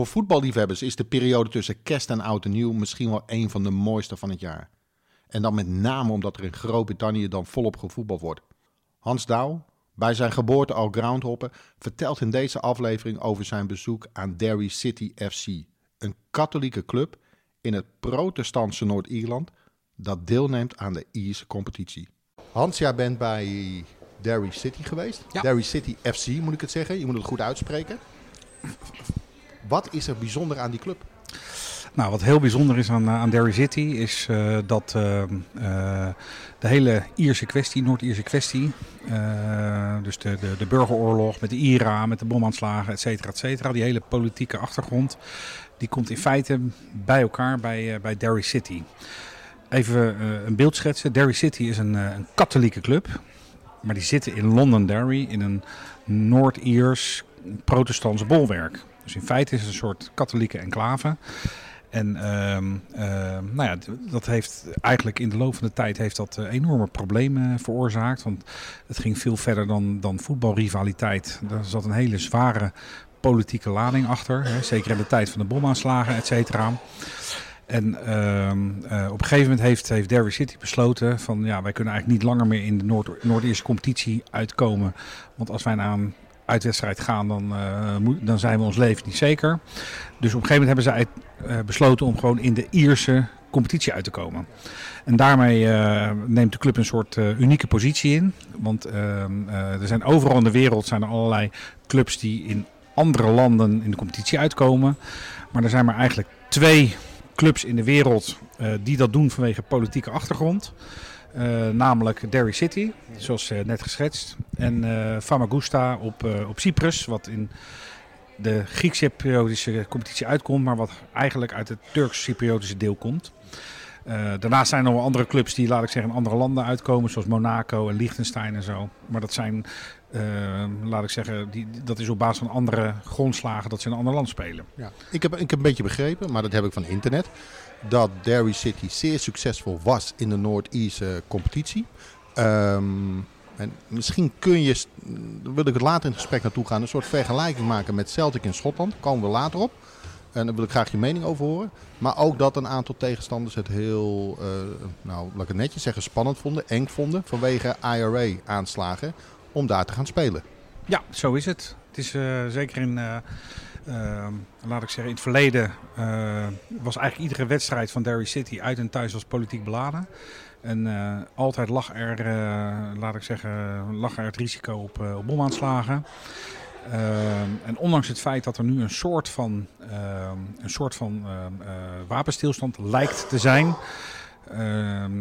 Voor voetballiefhebbers is de periode tussen kerst en oud en nieuw misschien wel een van de mooiste van het jaar. En dan met name omdat er in Groot-Brittannië dan volop gevoetbald wordt. Hans Douw, bij zijn geboorte al groundhopper, vertelt in deze aflevering over zijn bezoek aan Derry City FC. Een katholieke club in het protestantse Noord-Ierland dat deelneemt aan de Ierse competitie. Hans, jij bent bij Derry City geweest. Ja. Derry City FC moet ik het zeggen. Je moet het goed uitspreken. Wat is er bijzonder aan die club? Nou, wat heel bijzonder is aan, eh, aan Derry City is eh, dat eh, de hele Ierse kwestie, Noord-Ierse kwestie, dus de, de, de burgeroorlog met de IRA, met de bomaanslagen, et cetera, et cetera, die hele politieke achtergrond, die komt in feite bij elkaar bij, bij Derry City. Even een beeld schetsen. Derry City is een, een katholieke club, maar die zitten in Londonderry in een Noord-Iers protestants bolwerk. Dus in feite is het een soort katholieke enclave. En ehm, ehm, nou ja, dat heeft eigenlijk in de loop van de tijd heeft dat eh, enorme problemen veroorzaakt. Want het ging veel verder dan, dan voetbalrivaliteit. Er zat een hele zware politieke lading achter. Hè, zeker in de tijd van de bomaanslagen, et cetera. En ehm, eh, op een gegeven moment heeft, heeft Derby City besloten van ja, wij kunnen eigenlijk niet langer meer in de Noord- Noord-Eerste competitie uitkomen. Want als wij naar uitwedstrijd gaan, dan, eh, moet, dan zijn we ons leven niet zeker. Dus op een gegeven moment hebben uit- eh, besloten om gewoon in de Ierse competitie uit te komen. En daarmee eh, neemt de club een soort unieke positie in. Want er zijn overal in de wereld zijn er allerlei clubs die in andere landen in de competitie uitkomen. Maar er zijn maar eigenlijk twee clubs in de wereld die dat doen vanwege politieke achtergrond. Eh, namelijk Derry City, zoals eh, net geschetst. En eh Famagusta op, op Cyprus, wat in de Grieks-Cypriotische competitie uitkomt, maar wat eigenlijk uit het Turks-Cypriotische deel komt. Daarnaast zijn er nog andere clubs die, laat ik zeggen, in andere landen uitkomen, zoals Monaco en Liechtenstein en zo. Maar dat zijn, laat ik zeggen, die, dat is op basis van andere grondslagen dat ze in een ander land spelen. Ja. Ik, heb, ik heb een beetje begrepen, maar dat heb ik van internet, dat Derry City zeer succesvol was in de Noord-Ierse competitie. Ehm, en misschien kun je, daar wil ik het later in het gesprek naartoe gaan, een soort vergelijking maken met Celtic in Schotland. Daar komen we later op. En daar wil ik graag je mening over horen. Maar ook dat een aantal tegenstanders het heel, eh, nou laat ik het netjes zeggen, spannend vonden, eng vonden vanwege IRA-aanslagen om daar te gaan spelen. Ja, zo is het. Het is eh, zeker in, eh, laat ik zeggen, in het verleden eh, was eigenlijk iedere wedstrijd van Derry City uit en thuis was politiek beladen. En eh, altijd lag er, eh, laat ik zeggen, lag er het risico op, eh, op bomaanslagen. Ehm, en ondanks het feit dat er nu een soort van, ehm, een soort van ehm, wapenstilstand lijkt te zijn, ehm,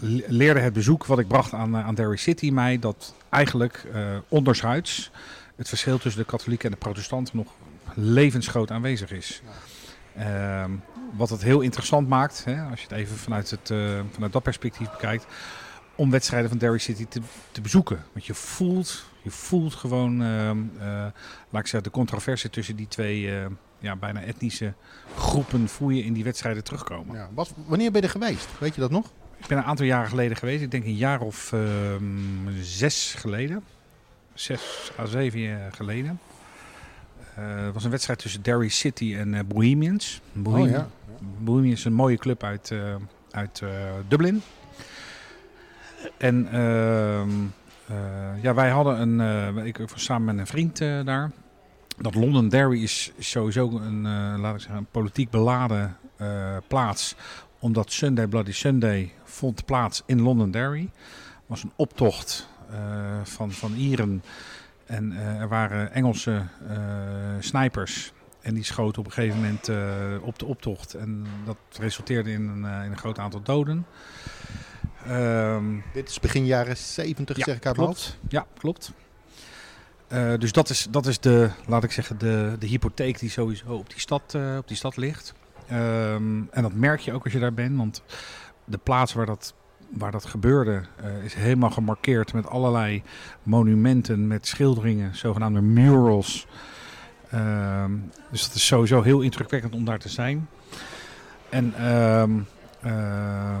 le- leerde het bezoek wat ik bracht aan, aan Derry City mij dat eigenlijk ondershuids het verschil tussen de katholieken en de protestanten nog levensgroot aanwezig is. Ehm, wat het heel interessant maakt, hè, als je het even vanuit, het, eh, vanuit dat perspectief bekijkt, om wedstrijden van Derry City te, te bezoeken. Want je voelt, je voelt gewoon, ehm, eh, laat ik zeggen, de controverse tussen die twee eh, ja, bijna etnische groepen voel je in die wedstrijden terugkomen. Ja. Wat, wanneer ben je er geweest? Weet je dat nog? Ik ben een aantal jaren geleden geweest. Ik denk een jaar of ehm, zes geleden. Zes à zeven jaar geleden. Eh, het was een wedstrijd tussen Derry City en eh, Bohemians. Bohem- Oh, ja. Bohemians is een mooie club uit, eh, uit eh, Dublin. En ehm, eh, ja, wij hadden een, eh, ik was samen met een vriend eh, daar. Dat Londonderry is sowieso een, eh, laat ik zeggen, een politiek beladen eh, plaats omdat Sunday Bloody Sunday vond plaats in Londonderry. was een optocht eh, van, van Ieren. En eh, er waren Engelse eh, snipers. En die schoten op een gegeven moment eh, op de optocht. En dat resulteerde in een, eh, in een groot aantal doden. Ehm, Dit is begin jaren 70, Ja, zeg ik uit hoofd. klopt. Ja, klopt. Eh, dus dat is, dat is de, laat ik zeggen, de, de hypotheek die sowieso op die stad, eh, op die stad ligt. Ehm, en dat merk je ook als je daar bent, want de plaats waar dat, waar dat gebeurde eh, is helemaal gemarkeerd met allerlei monumenten, met schilderingen, zogenaamde murals. Ehm, dus dat is sowieso heel indrukwekkend om daar te zijn. En ehm, eh,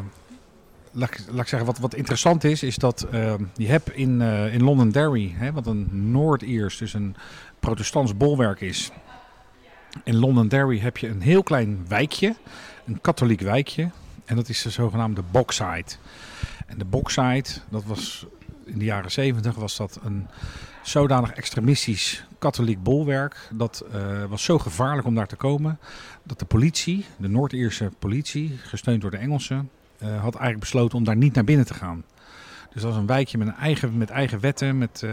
laat, ik, laat ik zeggen, wat, wat interessant is, is dat ehm, je hebt in, eh in Londonderry, hè, wat een Noord-Iers, dus een protestants bolwerk is. In Londonderry heb je een heel klein wijkje, een katholiek wijkje. En dat is de zogenaamde Bogside. En de Bogside, dat was in de jaren 70 was dat een zodanig extremistisch katholiek bolwerk. Dat uh, was zo gevaarlijk om daar te komen. Dat de politie, de Noord-Ierse politie, gesteund door de Engelsen, uh, had eigenlijk besloten om daar niet naar binnen te gaan. Dus dat was een wijkje met, een eigen, met eigen wetten, met, uh,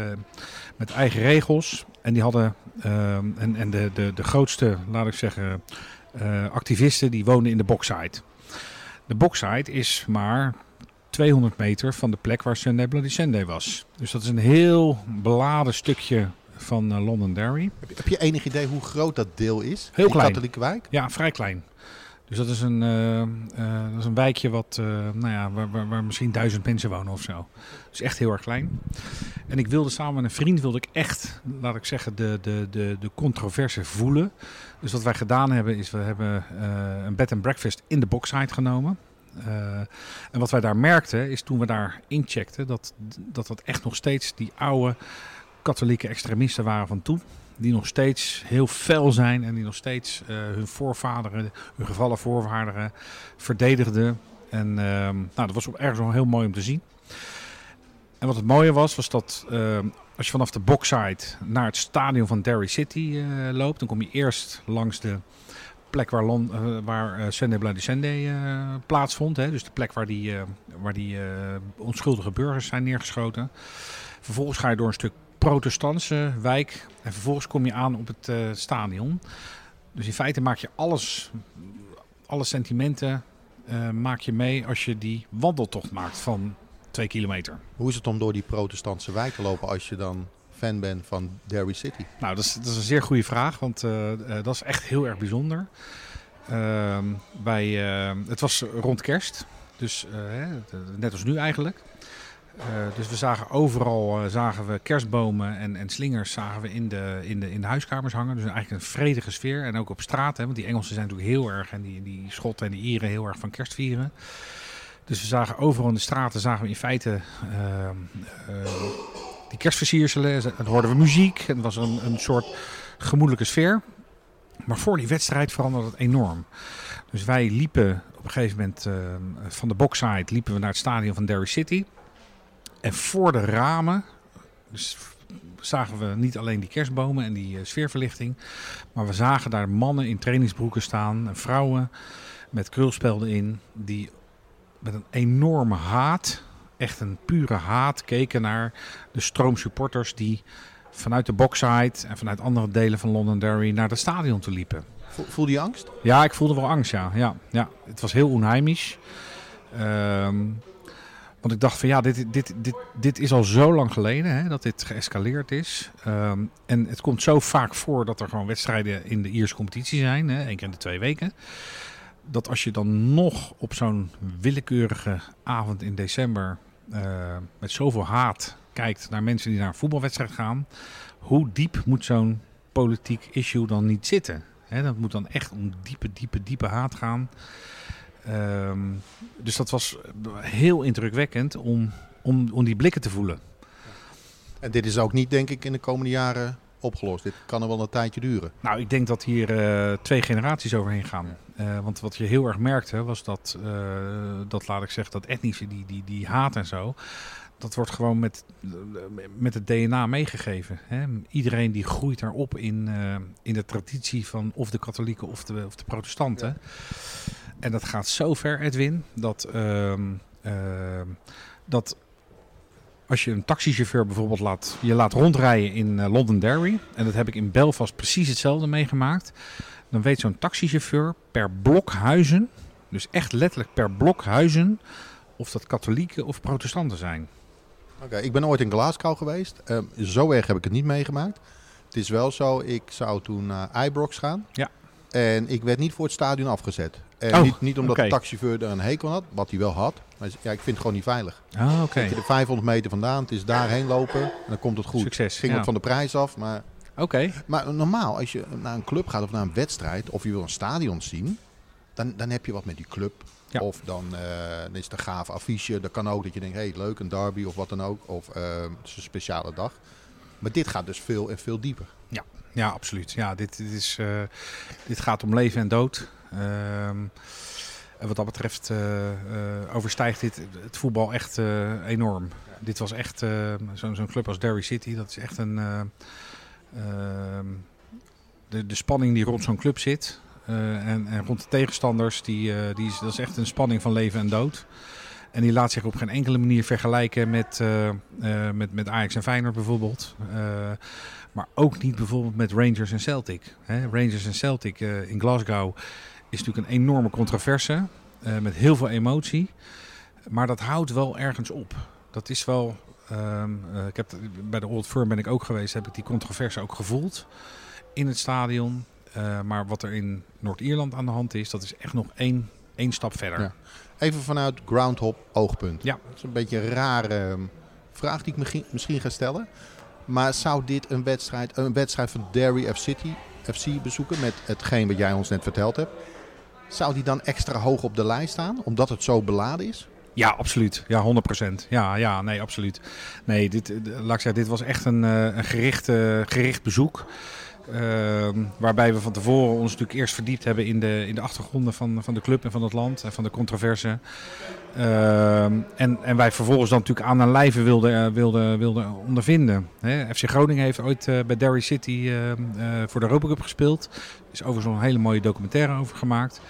met eigen regels. En die hadden, en, en de, de, de grootste, laat ik zeggen, activisten, die woonden in de Bokside. De Bokside is maar 200 meter van de plek waar Sunday Bloody Sunday was. Dus dat is een heel beladen stukje van uh, Londonderry. Heb, heb, je enig idee hoe groot dat deel is? Heel klein. katholieke wijk? Ja, vrij klein. Dus dat is een, uh, uh, dat is een wijkje wat, nou ja, waar, waar, misschien duizend mensen wonen of zo. Dus echt heel erg klein. En ik wilde samen met een vriend, wilde ik echt, laat ik zeggen, de, de, de, de controverse voelen. Dus wat wij gedaan hebben, is we hebben een bed and breakfast in de boxside genomen. En wat wij daar merkten is toen we daar incheckten dat, dat dat echt nog steeds die oude katholieke extremisten waren van toen. Die nog steeds heel fel zijn en die nog steeds uh, hun voorvaderen, hun gevallen voorvaderen verdedigden. En uh, nou, dat was ergens wel heel mooi om te zien. En wat het mooie was, was dat uh, als je vanaf de boxside naar het stadion van Derry City loopt, dan kom je eerst langs de plek waar, Lon, uh, waar Sunday Bloody Sunday plaatsvond. Hè? Dus de plek waar die, waar die onschuldige burgers zijn neergeschoten. Vervolgens ga je door een stuk protestantse wijk. En vervolgens kom je aan op het stadion. Dus in feite maak je alles, alle sentimenten maak je mee als je die wandeltocht maakt van twee kilometer. Hoe is het om door die protestantse wijk te lopen als je dan fan ben van Derby City? Nou, dat is, dat is een zeer goede vraag, want uh, uh, dat is echt heel erg bijzonder. Bij, het was rond kerst, dus net als nu eigenlijk. Dus we zagen overal zagen we kerstbomen en, en slingers zagen we in de, in, de, in de huiskamers hangen. Dus eigenlijk een vredige sfeer. En ook op straat, hè, want die Engelsen zijn natuurlijk heel erg, en die, die Schotten en die Ieren heel erg van kerst vieren. Dus we zagen overal in de straten zagen we in feite die kerstversierselen. En hoorden we muziek. En het was een, een soort gemoedelijke sfeer. Maar voor die wedstrijd veranderde het enorm. Dus wij liepen op een gegeven moment uh, van de boxside liepen we naar het stadion van Derry City. En voor de ramen dus zagen we niet alleen die kerstbomen en die uh, sfeerverlichting. Maar we zagen daar mannen in trainingsbroeken staan en vrouwen met krulspelden in. Die met een enorme haat echt een pure haat keken naar de stroom supporters die vanuit de boxside en vanuit andere delen van Londonderry naar het stadion te liepen. Voelde je angst? Ja, ik voelde wel angst, ja. ja, ja. Het was heel onheimisch. Um, want ik dacht van ja, dit, dit, dit, dit is al zo lang geleden hè, dat dit geëscaleerd is. Um, en het komt zo vaak voor dat er gewoon wedstrijden in de Ierse competitie zijn, hè, één keer in de twee weken. Dat als je dan nog op zo'n willekeurige avond in december uh, met zoveel haat kijkt naar mensen die naar een voetbalwedstrijd gaan, hoe diep moet zo'n politiek issue dan niet zitten? He, dat moet dan echt om diepe, diepe, diepe haat gaan. Um, dus dat was heel indrukwekkend om, om, om die blikken te voelen. En dit is ook niet, denk ik, in de komende jaren opgelost. Dit kan er wel een tijdje duren. Nou, ik denk dat hier uh, twee generaties overheen gaan. Uh, want wat je heel erg merkte was dat, uh, dat laat ik zeggen, dat etnische, die, die, die haat en zo. Dat wordt gewoon met, met het DNA meegegeven. Hè? Iedereen die groeit daarop in, in de traditie van of de katholieken of de, of de protestanten. Ja. En dat gaat zo ver, Edwin, dat, ehm, dat als je een taxichauffeur bijvoorbeeld laat, je laat rondrijden in uh, Londonderry, en dat heb ik in Belfast precies hetzelfde meegemaakt, dan weet zo'n taxichauffeur per blok huizen, dus echt letterlijk per blok huizen, of dat katholieken of protestanten zijn. Oké, okay, ik ben ooit in Glasgow geweest. Uh, zo erg heb ik het niet meegemaakt. Het is wel zo, ik zou toen naar Ibrox gaan. Ja. En ik werd niet voor het stadion afgezet. En oh, niet, niet omdat okay. de taxichauffeur er een hekel had, wat hij wel had. Maar ja, ik vind het gewoon niet veilig. Ah, oké. Okay. Je de 500 meter vandaan, het is daarheen lopen en dan komt het goed. Succes. Ging ja. het van de prijs af, maar... Oké. Okay. Maar normaal, als je naar een club gaat of naar een wedstrijd, of je wil een stadion zien, dan, dan heb je wat met die club. Ja. Of dan, uh, dan is het een gaaf affiche. Dat kan ook dat je denkt, hé, hey, leuk, een derby of wat dan ook. Of uh, het is een speciale dag. Maar dit gaat dus veel en veel dieper. Ja, ja, absoluut. Ja, dit, dit, is, uh, dit gaat om leven en dood. Ehm, en wat dat betreft uh, uh, overstijgt dit het voetbal echt enorm. Dit was echt zo'n zo'n club als Derry City. Dat is echt een. Ehm, de, de spanning die rond zo'n club zit. En, en, rond de tegenstanders, die, die is, dat is echt een spanning van leven en dood. En die laat zich op geen enkele manier vergelijken met, uh, met, met Ajax en Feyenoord bijvoorbeeld. Maar ook niet bijvoorbeeld met Rangers en Celtic. Hè? Rangers en Celtic in Glasgow is natuurlijk een enorme controverse. met heel veel emotie. Maar dat houdt wel ergens op. Dat is wel. Ehm, ik heb, bij de Old Firm ben ik ook geweest. Heb ik die controverse ook gevoeld. In het stadion. Maar wat er in Noord-Ierland aan de hand is, dat is echt nog één, één stap verder. Ja. Even vanuit groundhop oogpunt. Ja. Dat is een beetje een rare ehm, vraag die ik misschien ga stellen. Maar zou dit een wedstrijd, een wedstrijd van Derry F City, FC bezoeken met hetgeen wat jij ons net verteld hebt? Zou die dan extra hoog op de lijst staan, omdat het zo beladen is? Ja, absoluut. Ja, 100%. Ja, ja, nee, absoluut. Nee, dit, eh, laat ik zeggen, dit was echt een, eh, een gericht, uh, gericht bezoek. Ehm, waarbij we van tevoren ons natuurlijk eerst verdiept hebben in de, in de achtergronden van, van de club en van het land en van de controverse. Ehm, en, en wij vervolgens dan natuurlijk aan een lijve wilden, uh, wilden, wilden ondervinden. FC Groningen heeft ooit uh, bij Derry City uh, voor de Europa Cup gespeeld. Er is overigens een hele mooie documentaire over gemaakt.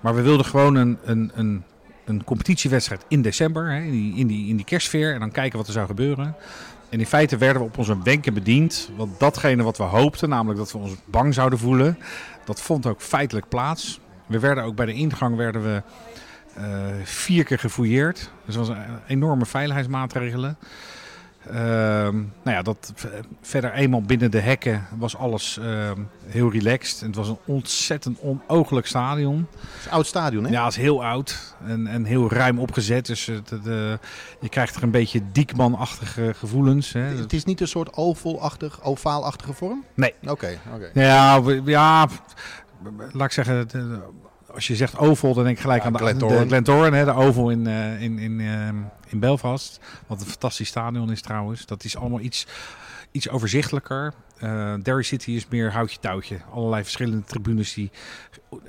maar we wilden gewoon een, een, een, een competitiewedstrijd in december, in, die, in, die, in die kerstfeer. En dan kijken wat er zou gebeuren. En in feite werden we op onze wenken bediend. Want datgene wat we hoopten, namelijk dat we ons bang zouden voelen, dat vond ook feitelijk plaats. We werden ook bij de ingang werden we, uh, vier keer gefouilleerd. Dus dat was een enorme veiligheidsmaatregelen. Uh, nou ja, dat verder eenmaal binnen de hekken was alles uh, heel relaxed. Het was een ontzettend onooglijk stadion. Het is een oud stadion, hè? Ja, het is heel oud en, en heel ruim opgezet. Dus het, het, uh, je krijgt er een beetje Diekman-achtige gevoelens. Hè. Het is niet een soort ovalachtig, ovaalachtige vorm? Nee. Oké, okay, okay. Ja, ja, laat ik zeggen, als je zegt oval, dan denk ik gelijk Ja, aan de Glentoran. de Glentoran, hè, de oval in, eh, in, in, eh, in Belfast. Wat een fantastisch stadion is trouwens. Dat is allemaal iets, iets overzichtelijker. Eh Derry City is meer houtje touwtje. Allerlei verschillende tribunes die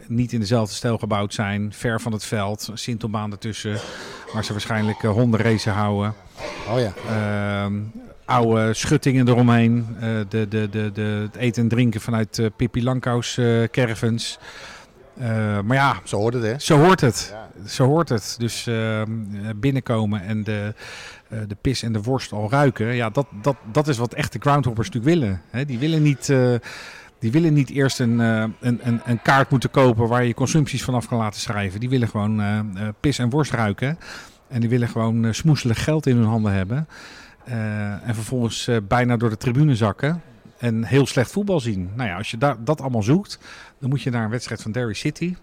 niet in dezelfde stijl gebouwd zijn. Ver van het veld, een sintelbaan ertussen. Waar ze waarschijnlijk eh, hondenracen houden. Oh ja. Ehm, oude schuttingen eromheen. De, de, de, de, het eten en drinken vanuit Pippi Langkous eh, caravans. Eh, maar ja, Zo hoort het, hè? zo hoort het. Ja. Zo hoort het. Dus ehm, binnenkomen en de, eh, de pis en de worst al ruiken. Ja, dat, dat, dat is wat echte groundhoppers natuurlijk willen. Hè? Die willen niet... eh, die willen niet eerst een, een, een, een kaart moeten kopen waar je consumpties vanaf kan laten schrijven. Die willen gewoon pis en worst ruiken. En die willen gewoon smoeselig geld in hun handen hebben. En vervolgens bijna door de tribune zakken. En heel slecht voetbal zien. Nou ja, als je daar dat allemaal zoekt, dan moet je naar een wedstrijd van Derry City.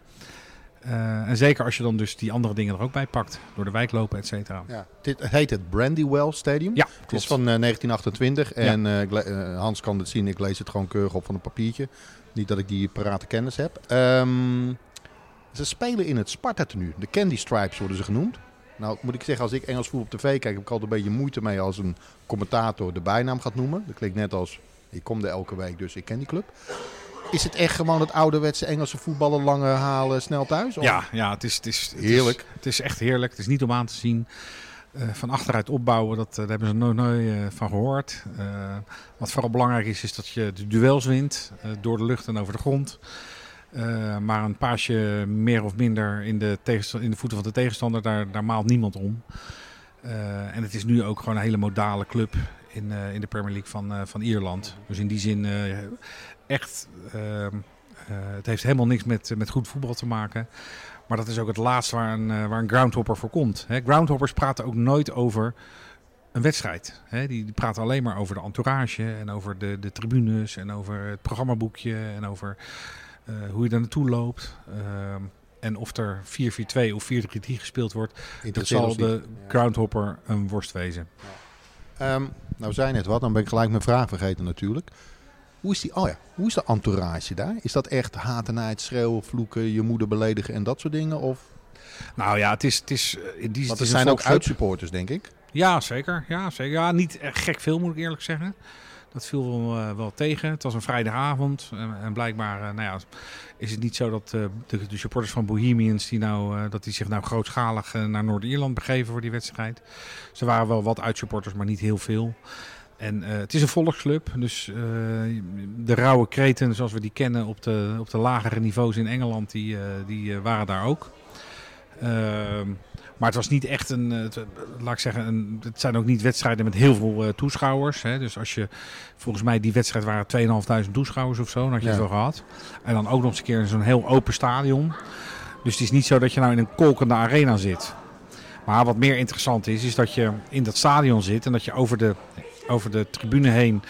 Eh, en zeker als je dan dus die andere dingen er ook bij pakt. Door de wijk lopen, et cetera. Ja. Dit heet het Brandywell Stadium. Ja, Het is van eh, 1928 en eh, le- eh, Hans kan het zien. Ik lees het gewoon keurig op van een papiertje. Niet dat ik die parate kennis heb. Ehm, ze spelen in het Sparta-tenue. De Candy Stripes worden ze genoemd. Nou moet ik zeggen, als ik Engels voetbal op tv kijk, heb ik altijd een beetje moeite mee als een commentator de bijnaam gaat noemen. Dat klinkt net als, ik kom er elke week, dus ik ken die club. Is het echt gewoon het ouderwetse Engelse voetballen, lange halen, snel thuis? Of- Ja, ja het, is, het, is, het Heerlijk. Is, het is echt heerlijk. Het is niet om aan te zien. Eh, van achteruit opbouwen, dat, eh, daar hebben ze nooit, nooit eh, van gehoord. Eh, wat vooral belangrijk is, is dat je de duels wint. door de lucht en over de grond. Maar een paasje meer of minder in de, in de voeten van de tegenstander, daar, daar maalt niemand om. En het is nu ook gewoon een hele modale club in, eh, in de Premier League van, eh, van Ierland. Dus in die zin eh, echt, ehm, eh, het heeft helemaal niks met, met goed voetbal te maken. Maar dat is ook het laatste waar een, waar een groundhopper voor komt. Hè, groundhoppers praten ook nooit over een wedstrijd. Hè, die, die praten alleen maar over de entourage en over de, de tribunes en over het programmaboekje en over hoe je daar naartoe loopt. Ehm, en of er 4-4-2 of 4-3-3 gespeeld wordt, dat zal de. Ja. groundhopper een worst wezen. Ehm, nou, zei net wat, dan ben ik gelijk mijn vraag vergeten natuurlijk. Hoe is, die, oh ja, hoe is de entourage daar? Is dat echt haat en schreeuwen, vloeken, je moeder beledigen en dat soort dingen? Of, Nou ja, het is, het is eh, in die want het er zijn ook uitsupporters, denk ik. Ja, zeker. Ja, zeker. Ja, niet gek veel moet ik eerlijk zeggen. Dat viel wel, eh, wel tegen. Het was een vrijdagavond. En, blijkbaar nou ja, is het niet zo dat de, de, supporters van Bohemians... Die nou, dat die zich nou grootschalig naar Noord-Ierland begeven voor die wedstrijd. Ze waren wel wat uitsupporters, maar niet heel veel. En het is een volksclub, dus de rauwe kreten zoals we die kennen op de, op de lagere niveaus in Engeland, die, die waren daar ook. Ehm, maar het was niet echt een, het, laat ik zeggen, een, het zijn ook niet wedstrijden met heel veel uh, toeschouwers. Hè. Dus als je, volgens mij die wedstrijd waren 2.500 toeschouwers of zo, dan had je het wel gehad. En dan ook nog eens een keer in zo'n heel open stadion. Dus het is niet zo dat je nou in een kolkende arena zit. Maar wat meer interessant is, is dat je in dat stadion zit en dat je over de, over de tribune heen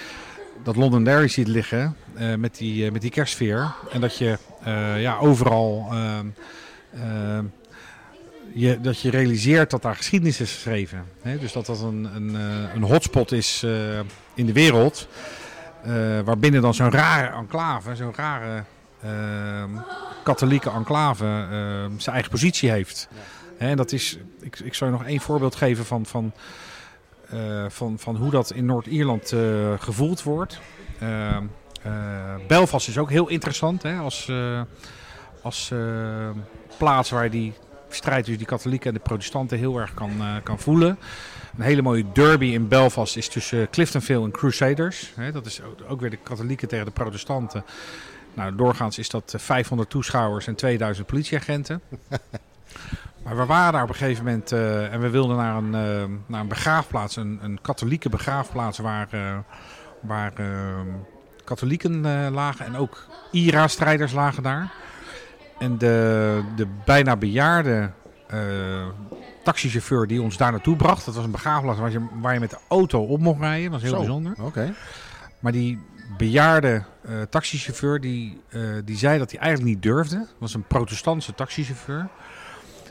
dat Londonderry ziet liggen uh, met, die, uh, met die kerstsfeer. En dat je ja, overal ehm, ehm, je, dat je realiseert dat daar geschiedenis is geschreven. Hè? Dus dat dat een, een, eh, een hotspot is uh, in de wereld. Uh, waarbinnen dan zo'n rare enclave, zo'n rare katholieke enclave zijn eigen positie heeft. Ja. En dat is, ik, ik zou je nog één voorbeeld geven van, van, van, van hoe dat in Noord-Ierland gevoeld wordt. Ehm, Belfast is ook heel interessant hè, als, als plaats waar die strijd tussen die katholieken en de protestanten heel erg kan, uh, kan voelen. Een hele mooie derby in Belfast is tussen Cliftonville en Crusaders. dat is ook weer de katholieken tegen de protestanten. Nou, doorgaans is dat 500 toeschouwers en 2000 politieagenten. Maar we waren daar op een gegeven moment uh, en we wilden naar een, uh, naar een begraafplaats, een, een katholieke begraafplaats waar, uh, waar katholieken lagen en ook IRA-strijders lagen daar. En de, de bijna bejaarde uh, taxichauffeur die ons daar naartoe bracht. Dat was een begraafplaats waar je, waar je met de auto op mocht rijden. Dat was heel bijzonder. Oké. Maar die bejaarde uh, taxichauffeur die, uh, die zei dat hij eigenlijk niet durfde. Dat was een protestantse taxichauffeur.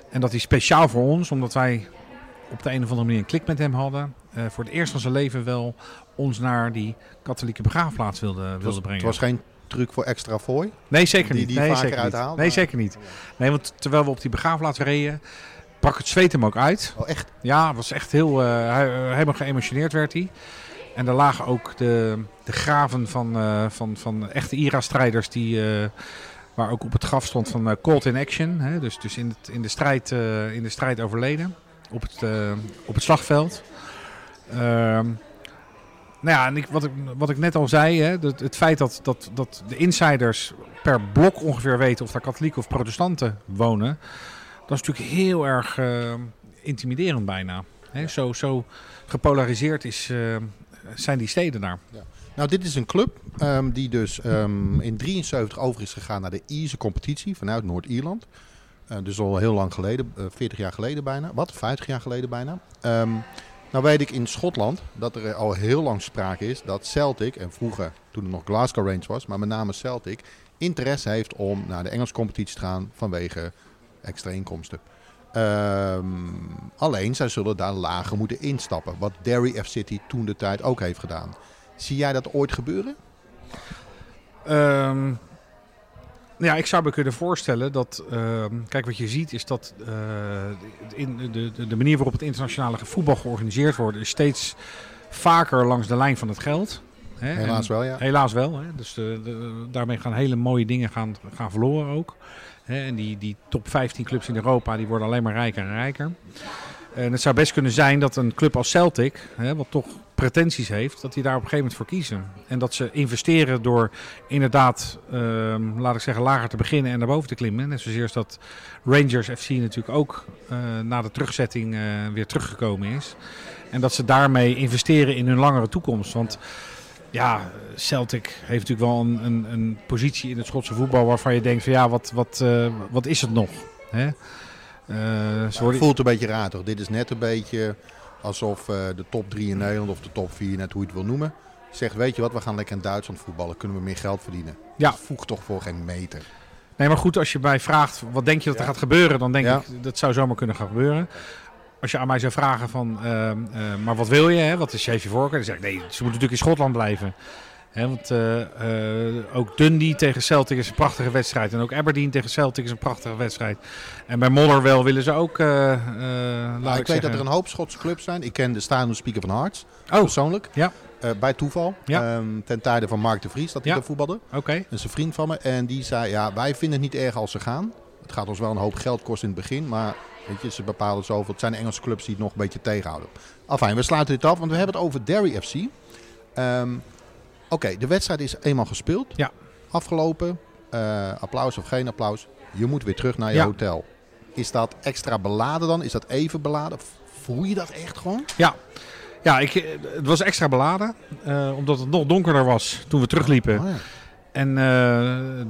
En dat hij speciaal voor ons, omdat wij op de een of andere manier een klik met hem hadden, voor het eerst van zijn leven wel ons naar die katholieke begraafplaats wilde, wilde brengen. Het was geen truc voor extra fooi? Nee, zeker niet. Die, nee, vaker uithaalt? Nee, zeker niet. Nee, want terwijl we op die begraafplaats reden, brak het zweet hem ook uit. Oh, echt? Ja, was echt heel, uh, helemaal geëmotioneerd werd hij. En er lagen ook de, de graven van, uh, van, van echte IRA-strijders die... Uh, waar ook op het graf stond van Cold in Action. Hè, dus dus in, het, in, de strijd, in de strijd overleden. Op het, op het slagveld. Ehm, nou ja, en ik, wat, ik, wat ik net al zei, hè, het, het feit dat, dat, dat de insiders per blok ongeveer weten of daar katholieken of protestanten wonen, dat is natuurlijk heel erg uh, intimiderend bijna. Hè, zo, zo gepolariseerd is, uh, zijn die steden daar. Ja. Nou, dit is een club um, die dus um, in 73 over is gegaan naar de Ierse competitie vanuit Noord-Ierland. Uh, dus al heel lang geleden, 40 jaar geleden bijna. Wat? 50 jaar geleden bijna. Um, nou weet ik in Schotland dat er al heel lang sprake is dat Celtic, en vroeger toen het nog Glasgow Rangers was, maar met name Celtic, interesse heeft om naar de Engelse competitie te gaan vanwege extra inkomsten. Um, alleen, zij zullen daar lager moeten instappen. Wat Derry F City toen de tijd ook heeft gedaan. Zie jij dat ooit gebeuren? Um, ja, ik zou me kunnen voorstellen dat. Uh, kijk, wat je ziet is dat uh, in de, de, de, manier waarop het internationale voetbal georganiseerd wordt, is steeds vaker langs de lijn van het geld. Hè? Helaas wel, ja. Helaas wel. Hè? Dus de, de, daarmee gaan hele mooie dingen gaan, gaan verloren ook. Hè? En die, die top 15 clubs in Europa die worden alleen maar rijker en rijker. En het zou best kunnen zijn dat een club als Celtic, hè, wat toch pretenties heeft, dat die daar op een gegeven moment voor kiezen. En dat ze investeren door inderdaad, uh, laat ik zeggen, lager te beginnen en naar boven te klimmen. Net zozeer als dat Rangers FC natuurlijk ook uh, na de terugzetting uh, weer teruggekomen is. En dat ze daarmee investeren in hun langere toekomst. Want ja, Celtic heeft natuurlijk wel een, een, een positie in het Schotse voetbal waarvan je denkt van ja, wat, wat, uh, wat is het nog? Hè? het voelt een beetje raar toch? Dit is net een beetje alsof uh, de top 3 in Nederland of de top 4, net hoe je het wil noemen, zegt: Weet je wat, we gaan lekker in Duitsland voetballen, kunnen we meer geld verdienen. Ja. Dat voegt toch voor geen meter. Nee, maar goed, als je mij vraagt wat denk je dat er gaat gebeuren, dan denk ik dat zou zomaar kunnen gaan gebeuren. Als je aan mij zou vragen van, uh, uh, maar wat wil je, hè? wat is je voorkeur? Dan zeg ik, nee, ze moeten natuurlijk in Schotland blijven. Want eh, eh, ook Dundee tegen Celtic is een prachtige wedstrijd. En ook Aberdeen tegen Celtic is een prachtige wedstrijd. En bij Motherwell willen ze ook, eh, Nou, ik, ik weet dat er een hoop Schotse clubs zijn. Ik ken de Stadion Speaker van Hearts Oh, persoonlijk. ja. Bij toeval. Ja. Ehm, ten tijde van Mark de Vries, dat hij Ja. daar voetbalde. oké. Dat is een vriend van me. En die zei, ja, wij vinden het niet erg als ze gaan. Het gaat ons wel een hoop geld kosten in het begin. Maar weet je, ze bepalen zoveel. Het zijn de Engelse clubs die het nog een beetje tegenhouden. Afijn, we sluiten dit af, want we hebben het over Derry FC. Ehm, Oké, de wedstrijd is eenmaal gespeeld. Ja. Afgelopen. Eh, applaus of geen applaus. Je moet weer terug naar je Ja. hotel. Is dat extra beladen dan? Is dat even beladen? Voel je dat echt gewoon? Ja, ja ik, eh, het was extra beladen. eh, omdat het nog donkerder was toen we terugliepen. Oh ja. En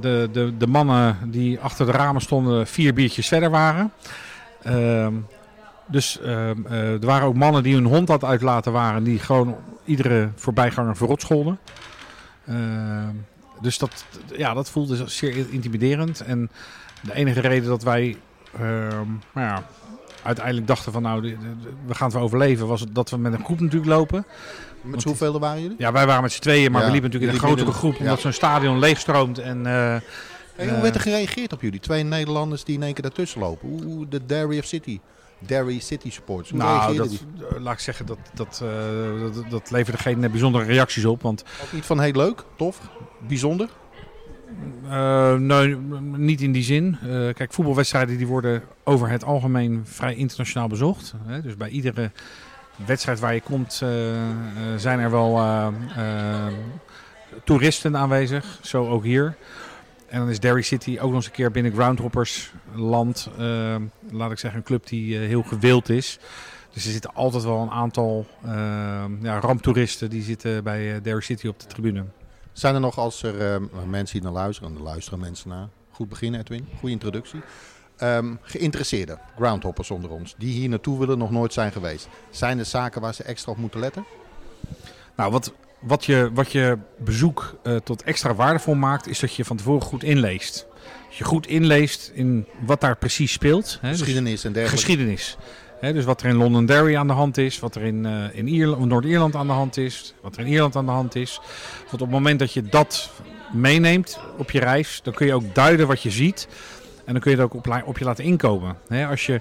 de, de, de mannen die achter de ramen stonden vier biertjes verder waren. Ehm, dus ehm, eh, er waren ook mannen die hun hond had uitlaten waren. Die gewoon iedere voorbijganger verrot scholden. Ehm, dus dat, ja, dat voelde zeer intimiderend. En de enige reden dat wij ehm, nou ja, uiteindelijk dachten van nou, we gaan het wel overleven. Was dat we met een groep natuurlijk lopen. Met hoeveel waren jullie? Ja, wij waren met z'n tweeën, maar Ja, we liepen natuurlijk in een grotere groep. Omdat ja. zo'n stadion leegstroomt. En, eh, hoe werd er gereageerd op jullie? Twee Nederlanders die in één keer daartussen lopen. Hoe- Hoe de Derry of City, Derry City supporters. Hoe nou, dat, die? eh, laat ik zeggen, dat, dat, eh, dat, dat leverde geen eh, bijzondere reacties op. Want Ook niet van heel leuk, tof, bijzonder. nee, niet in die zin. Kijk, voetbalwedstrijden die worden over het algemeen vrij internationaal bezocht. Hè? Dus bij iedere wedstrijd waar je komt zijn er wel toeristen aanwezig. Zo ook hier. En dan is Derry City ook nog eens een keer binnen Groundhoppers land. eh, laat ik zeggen, een club die eh, heel gewild is. Dus er zitten altijd wel een aantal eh, ja, ramptoeristen die zitten bij eh, Derry City op de tribune. Zijn er nog, als er eh, mensen die naar luisteren, en er luisteren mensen naar. Goed beginnen Edwin, goede introductie. Ehm, geïnteresseerden, groundhoppers onder ons, die hier naartoe willen, nog nooit zijn geweest. Zijn er zaken waar ze extra op moeten letten? Nou, wat, wat, je, wat je bezoek eh, tot extra waardevol maakt, is dat je van tevoren goed inleest. Dat je goed inleest in wat daar precies speelt. Hè, dus Geschiedenis en dergelijke. geschiedenis. Hè, dus wat er in Londonderry aan de hand is, wat er in, eh, in Ierland, Noord-Ierland aan de hand is, wat er in Ierland aan de hand is. Want op het moment dat je dat meeneemt op je reis, dan kun je ook duiden wat je ziet. En dan kun je het ook op, op je laten inkomen. Hè, als je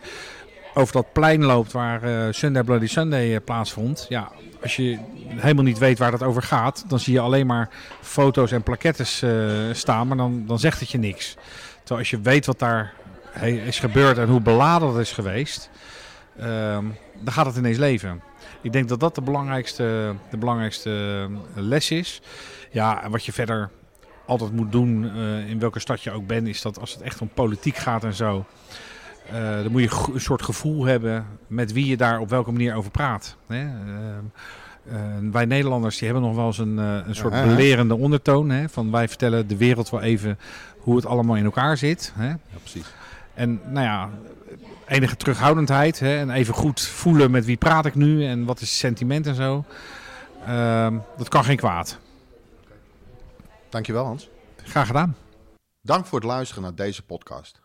over dat plein loopt waar eh, Sunday Bloody Sunday eh, plaatsvond. Ja, als je helemaal niet weet waar dat over gaat, dan zie je alleen maar foto's en plaquettes eh, staan, maar dan, dan zegt het je niks. Terwijl als je weet wat daar is gebeurd en hoe beladen dat is geweest, ehm, dan gaat het ineens leven. Ik denk dat dat de belangrijkste, de belangrijkste les is. Ja, en wat je verder altijd moet doen, in welke stad je ook bent, is dat als het echt om politiek gaat en zo, eh, dan moet je een soort gevoel hebben met wie je daar op welke manier over praat. Hè? Ehm, eh, wij Nederlanders die hebben nog wel eens een, eh, een soort Ja, belerende ondertoon. Hè? Van wij vertellen de wereld wel even hoe het allemaal in elkaar zit. Hè? Ja, precies. En nou ja, enige terughoudendheid. Hè? En even goed voelen met wie praat ik nu en wat is het sentiment en zo. Ehm, dat kan geen kwaad. Dankjewel Hans. Graag gedaan. Dank voor het luisteren naar deze podcast.